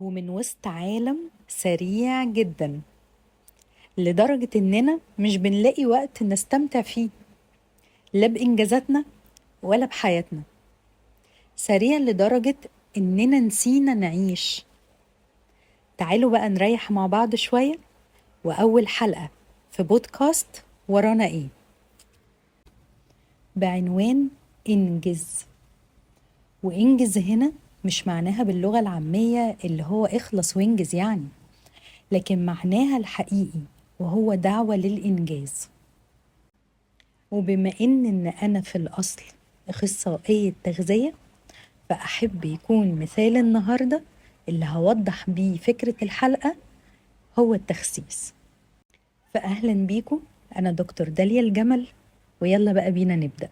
ومن وسط عالم سريع جدا لدرجة إننا مش بنلاقي وقت نستمتع فيه لا بإنجازاتنا ولا بحياتنا. سريع لدرجة إننا نسينا نعيش. تعالوا بقى نريح مع بعض شوية وأول حلقة في بودكاست ورانا إيه؟ بعنوان إنجز. وإنجز هنا مش معناها باللغة العامية اللي هو إخلص وانجز يعني لكن معناها الحقيقي وهو دعوة للإنجاز. وبما إن إن أنا في الأصل أخصائية تغذية فأحب يكون مثال النهاردة اللي هوضح بيه فكرة الحلقة هو التخسيس. فأهلا بيكم أنا دكتور داليا الجمل ويلا بقى بينا نبدأ.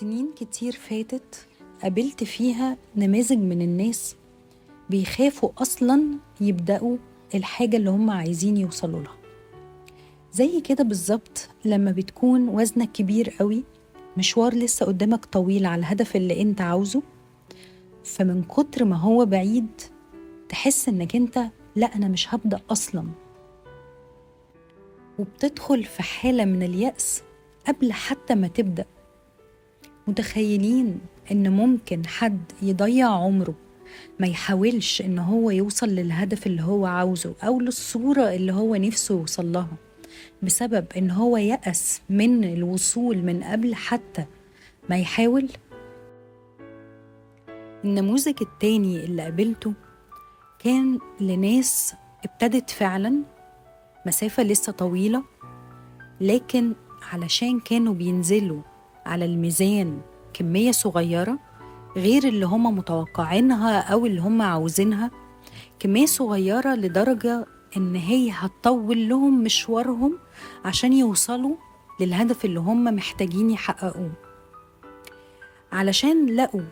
سنين كتير فاتت قابلت فيها نماذج من الناس بيخافوا أصلا يبدأوا الحاجة اللي هم عايزين يوصلوا لها. زي كده بالظبط لما بتكون وزنك كبير قوي مشوار لسه قدامك طويل على الهدف اللي أنت عاوزه فمن كتر ما هو بعيد تحس إنك أنت لا أنا مش هبدأ أصلا. وبتدخل في حالة من اليأس قبل حتى ما تبدأ. متخيلين إن ممكن حد يضيع عمره؟ ما يحاولش إن هو يوصل للهدف اللي هو عاوزه أو للصورة اللي هو نفسه يوصل لها بسبب إن هو يأس من الوصول من قبل حتى ما يحاول؟ النموذج التاني اللي قابلته كان لناس ابتدت فعلا مسافة لسه طويلة لكن علشان كانوا بينزلوا على الميزان كمية صغيرة غير اللي هم متوقعينها أو اللي هم عاوزينها. كمية صغيرة لدرجة إن هي هتطول لهم مشوارهم عشان يوصلوا للهدف اللي هم محتاجين يحققوه. علشان لقوا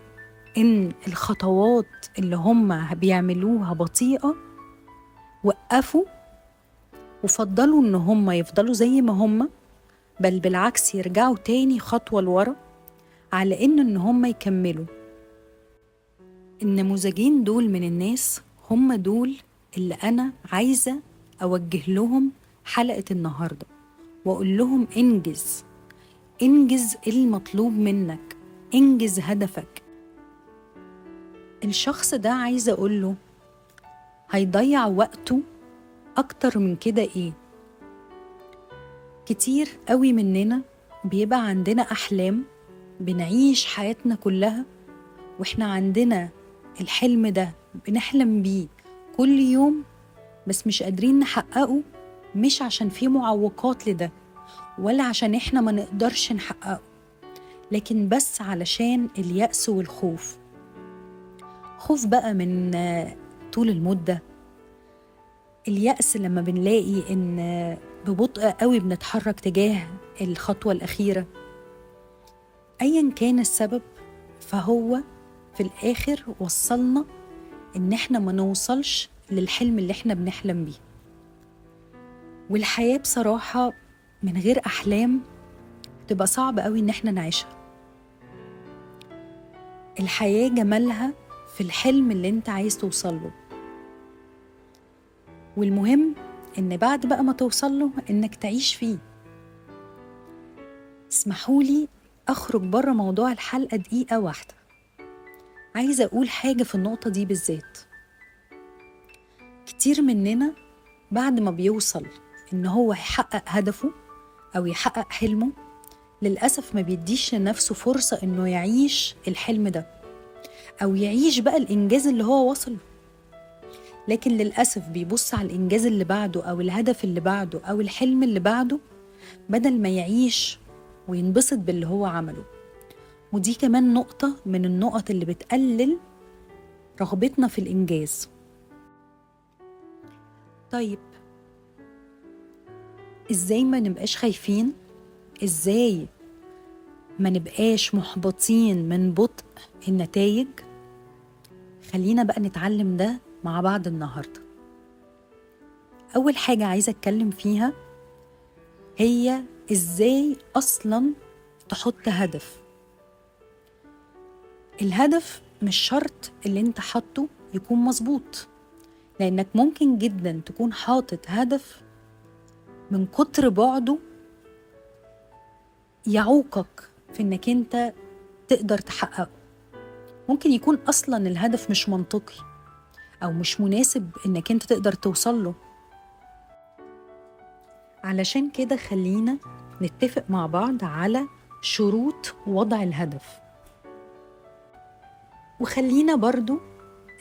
إن الخطوات اللي هم بيعملوها بطيئة وقفوا وفضلوا إن هم يفضلوا زي ما هم بل بالعكس يرجعوا تاني خطوة لورا على إن إن هم يكملوا. النموذجين دول من الناس هم دول اللي أنا عايزة أوجه لهم حلقة النهاردة وأقول لهم إنجز إنجز المطلوب منك إنجز هدفك. الشخص ده عايزة أقول له هيضيع وقته أكتر من كده إيه؟ كتير قوي مننا بيبقى عندنا أحلام بنعيش حياتنا كلها وإحنا عندنا الحلم ده بنحلم بيه كل يوم بس مش قادرين نحققه مش عشان في معوقات لده ولا عشان إحنا ما نقدرش نحققه لكن بس علشان اليأس والخوف. خوف بقى من طول المدة اليأس لما بنلاقي إن ببطء قوي بنتحرك تجاه الخطوة الأخيرة. أيا كان السبب فهو في الآخر وصلنا إن إحنا ما نوصلش للحلم اللي إحنا بنحلم بيه. والحياة بصراحة من غير أحلام تبقى صعب قوي إن إحنا نعيشها. الحياة جمالها في الحلم اللي إنت عايز توصله والمهم إن بعد بقى ما توصله إنك تعيش فيه. اسمحولي أخرج بره موضوع الحلقة دقيقة واحدة. عايزة أقول حاجة في النقطة دي بالذات. كتير مننا بعد ما بيوصل إن هو يحقق هدفه أو يحقق حلمه للأسف ما بيديش لنفسه فرصة إنه يعيش الحلم ده أو يعيش بقى الإنجاز اللي هو وصله لكن للأسف بيبص على الإنجاز اللي بعده أو الهدف اللي بعده أو الحلم اللي بعده بدل ما يعيش وينبسط باللي هو عمله. ودي كمان نقطة من النقط اللي بتقلل رغبتنا في الإنجاز. طيب إزاي ما نبقاش خايفين؟ إزاي ما نبقاش محبطين من بطء النتائج؟ خلينا بقى نتعلم ده مع بعض النهارده. أول حاجة عايزة أتكلم فيها هي إزاي أصلا تحط هدف. الهدف مش شرط اللي أنت حاطه يكون مظبوط لأنك ممكن جدا تكون حاطط هدف من كتر بعده يعوقك في إنك أنت تقدر تحققه. ممكن يكون أصلا الهدف مش منطقي. أو مش مناسب إنك أنت تقدر توصل له. علشان كده خلينا نتفق مع بعض على شروط وضع الهدف. وخلينا برضو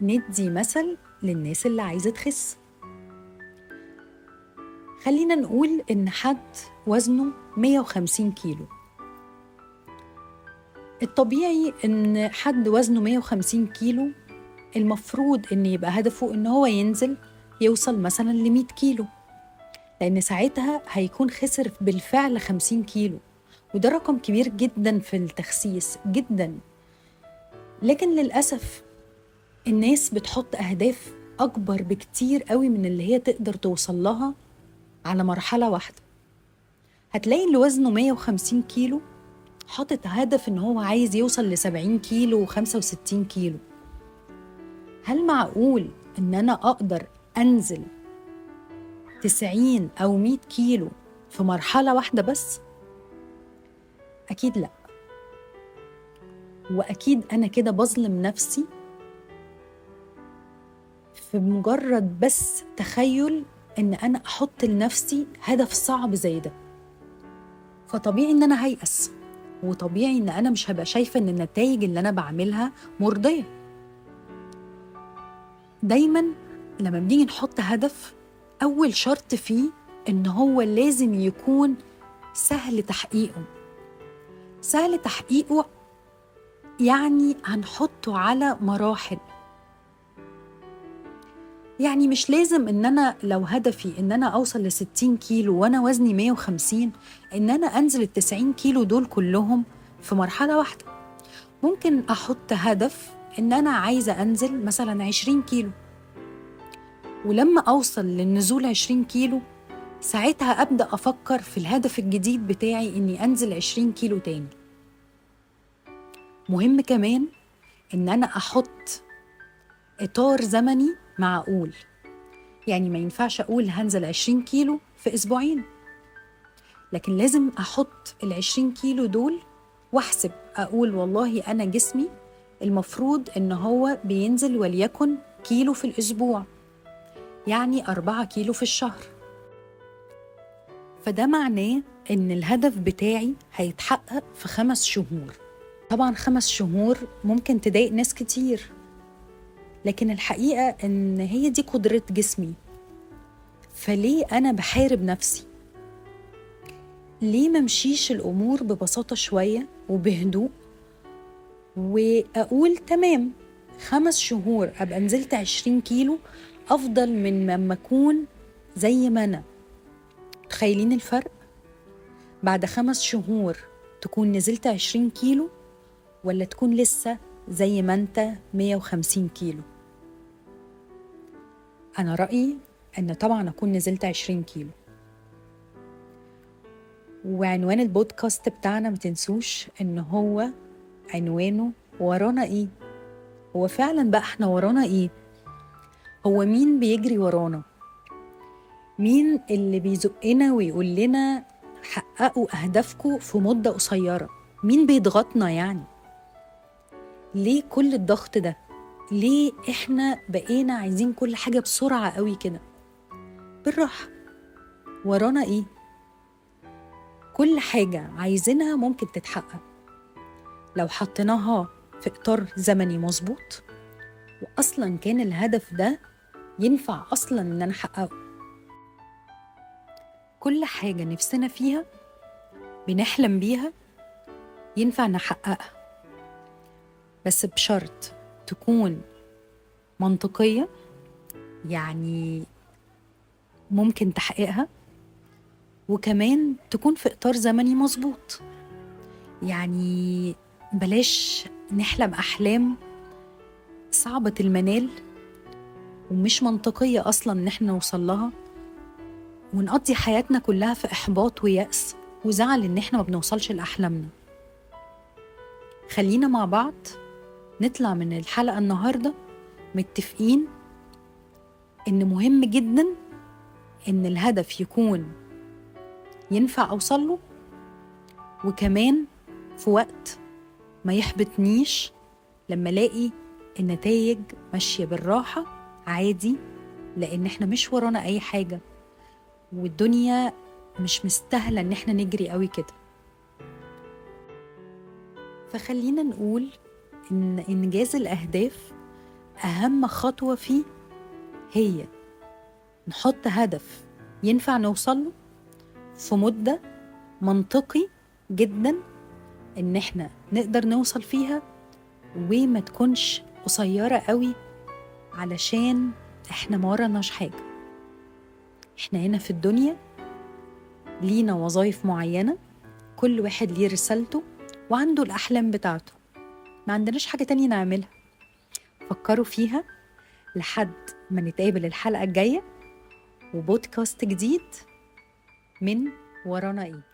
ندي مثل للناس اللي عايزة تخس. خلينا نقول إن حد وزنه 150 كيلو. الطبيعي إن حد وزنه 150 كيلو المفروض إن يبقى هدفه إن هو ينزل يوصل مثلا ل 100 كيلو. لأن ساعتها هيكون خسر بالفعل 50 كيلو. وده رقم كبير جدا في التخسيس جدا. لكن للأسف الناس بتحط أهداف أكبر بكتير قوي من اللي هي تقدر توصل لها على مرحلة واحدة. هتلاقي اللي وزنه 150 كيلو حاطط هدف إن هو عايز يوصل ل 70 كيلو و65 كيلو. هل معقول إن أنا أقدر أنزل 90 أو 100 كيلو في مرحلة واحدة بس؟ أكيد لأ. وأكيد أنا كده بظلم نفسي في مجرد بس تخيل إن أنا أحط لنفسي هدف صعب زي ده. فطبيعي إن أنا هيأس وطبيعي إن أنا مش هبقى شايفة إن النتائج اللي أنا بعملها مرضية. دايما لما بنيجي نحط هدف أول شرط فيه إن هو لازم يكون سهل تحقيقه. سهل تحقيقه يعني هنحطه على مراحل. يعني مش لازم إن أنا لو هدفي إن أنا أوصل ل 60 كيلو وأنا وزني 150 إن أنا أنزل ال 90 كيلو دول كلهم في مرحلة واحدة. ممكن أحط هدف إن أنا عايزة أنزل مثلا 20 كيلو. ولما أوصل للنزول 20 كيلو ساعتها أبدأ أفكر في الهدف الجديد بتاعي إني أنزل 20 كيلو تاني. مهم كمان إن أنا أحط إطار زمني معقول. يعني ما ينفعش أقول هنزل 20 كيلو في أسبوعين. لكن لازم أحط ال 20 كيلو دول وأحسب أقول والله أنا جسمي المفروض إن هو بينزل وليكن كيلو في الأسبوع يعني أربعة كيلو في الشهر. فده معناه إن الهدف بتاعي هيتحقق في خمس شهور. طبعا خمس شهور ممكن تضايق ناس كتير لكن الحقيقة إن هي دي قدرة جسمي. فليه أنا بحارب نفسي؟ ليه ممشيش الأمور ببساطة شوية وبهدوء؟ وأقول تمام خمس شهور أبقى نزلت عشرين كيلو أفضل من لما أكون زي ما أنا. تخيلين الفرق؟ بعد خمس شهور تكون نزلت عشرين كيلو ولا تكون لسه زي ما أنت 150 كيلو؟ أنا رأيي أن طبعا أكون نزلت 20 كيلو. وعنوان البودكاست بتاعنا متنسوش إن هو عنوانه ورانا إيه؟ هو فعلا بقى إحنا ورانا إيه؟ هو مين بيجري ورانا؟ مين اللي بيزقنا ويقول لنا حققوا أهدافكم في مدة قصيرة؟ مين بيضغطنا يعني؟ ليه كل الضغط ده؟ ليه إحنا بقينا عايزين كل حاجة بسرعة قوي كده؟ بالراحة. ورانا إيه؟ كل حاجة عايزينها ممكن تتحقق. لو حطيناها في إطار زمني مظبوط وأصلا كان الهدف ده ينفع أصلا إن أنا أحققه. كل حاجة نفسنا فيها بنحلم بيها ينفع نحققها بس بشرط تكون منطقية يعني ممكن تحقيقها وكمان تكون في إطار زمني مظبوط. يعني بلاش نحلم أحلام صعبة المنال ومش منطقية أصلا إن إحنا نوصل لها. ونقضي حياتنا كلها في إحباط ويأس وزعل إن إحنا ما بنوصلش لأحلامنا. خلينا مع بعض نطلع من الحلقة النهاردة متفقين إن مهم جدا إن الهدف يكون ينفع أوصل له وكمان في وقت ما يحبطنيش لما الاقي النتائج ماشية بالراحة عادي لأن إحنا مش ورانا أي حاجة. والدنيا مش مستاهلة إن إحنا نجري قوي كده. فخلينا نقول إن إنجاز الأهداف أهم خطوة فيه هي نحط هدف ينفع نوصل له في مدة منطقي جدا إن إحنا نقدر نوصل فيها وما تكونش قصيرة قوي علشان إحنا ما وراناش حاجة. إحنا هنا في الدنيا لينا وظائف معينة كل واحد ليه رسالته وعنده الأحلام بتاعته. ما عندناش حاجة تانية نعملها. فكروا فيها لحد ما نتقابل الحلقة الجاية وبودكاست جديد من ورانا إيه.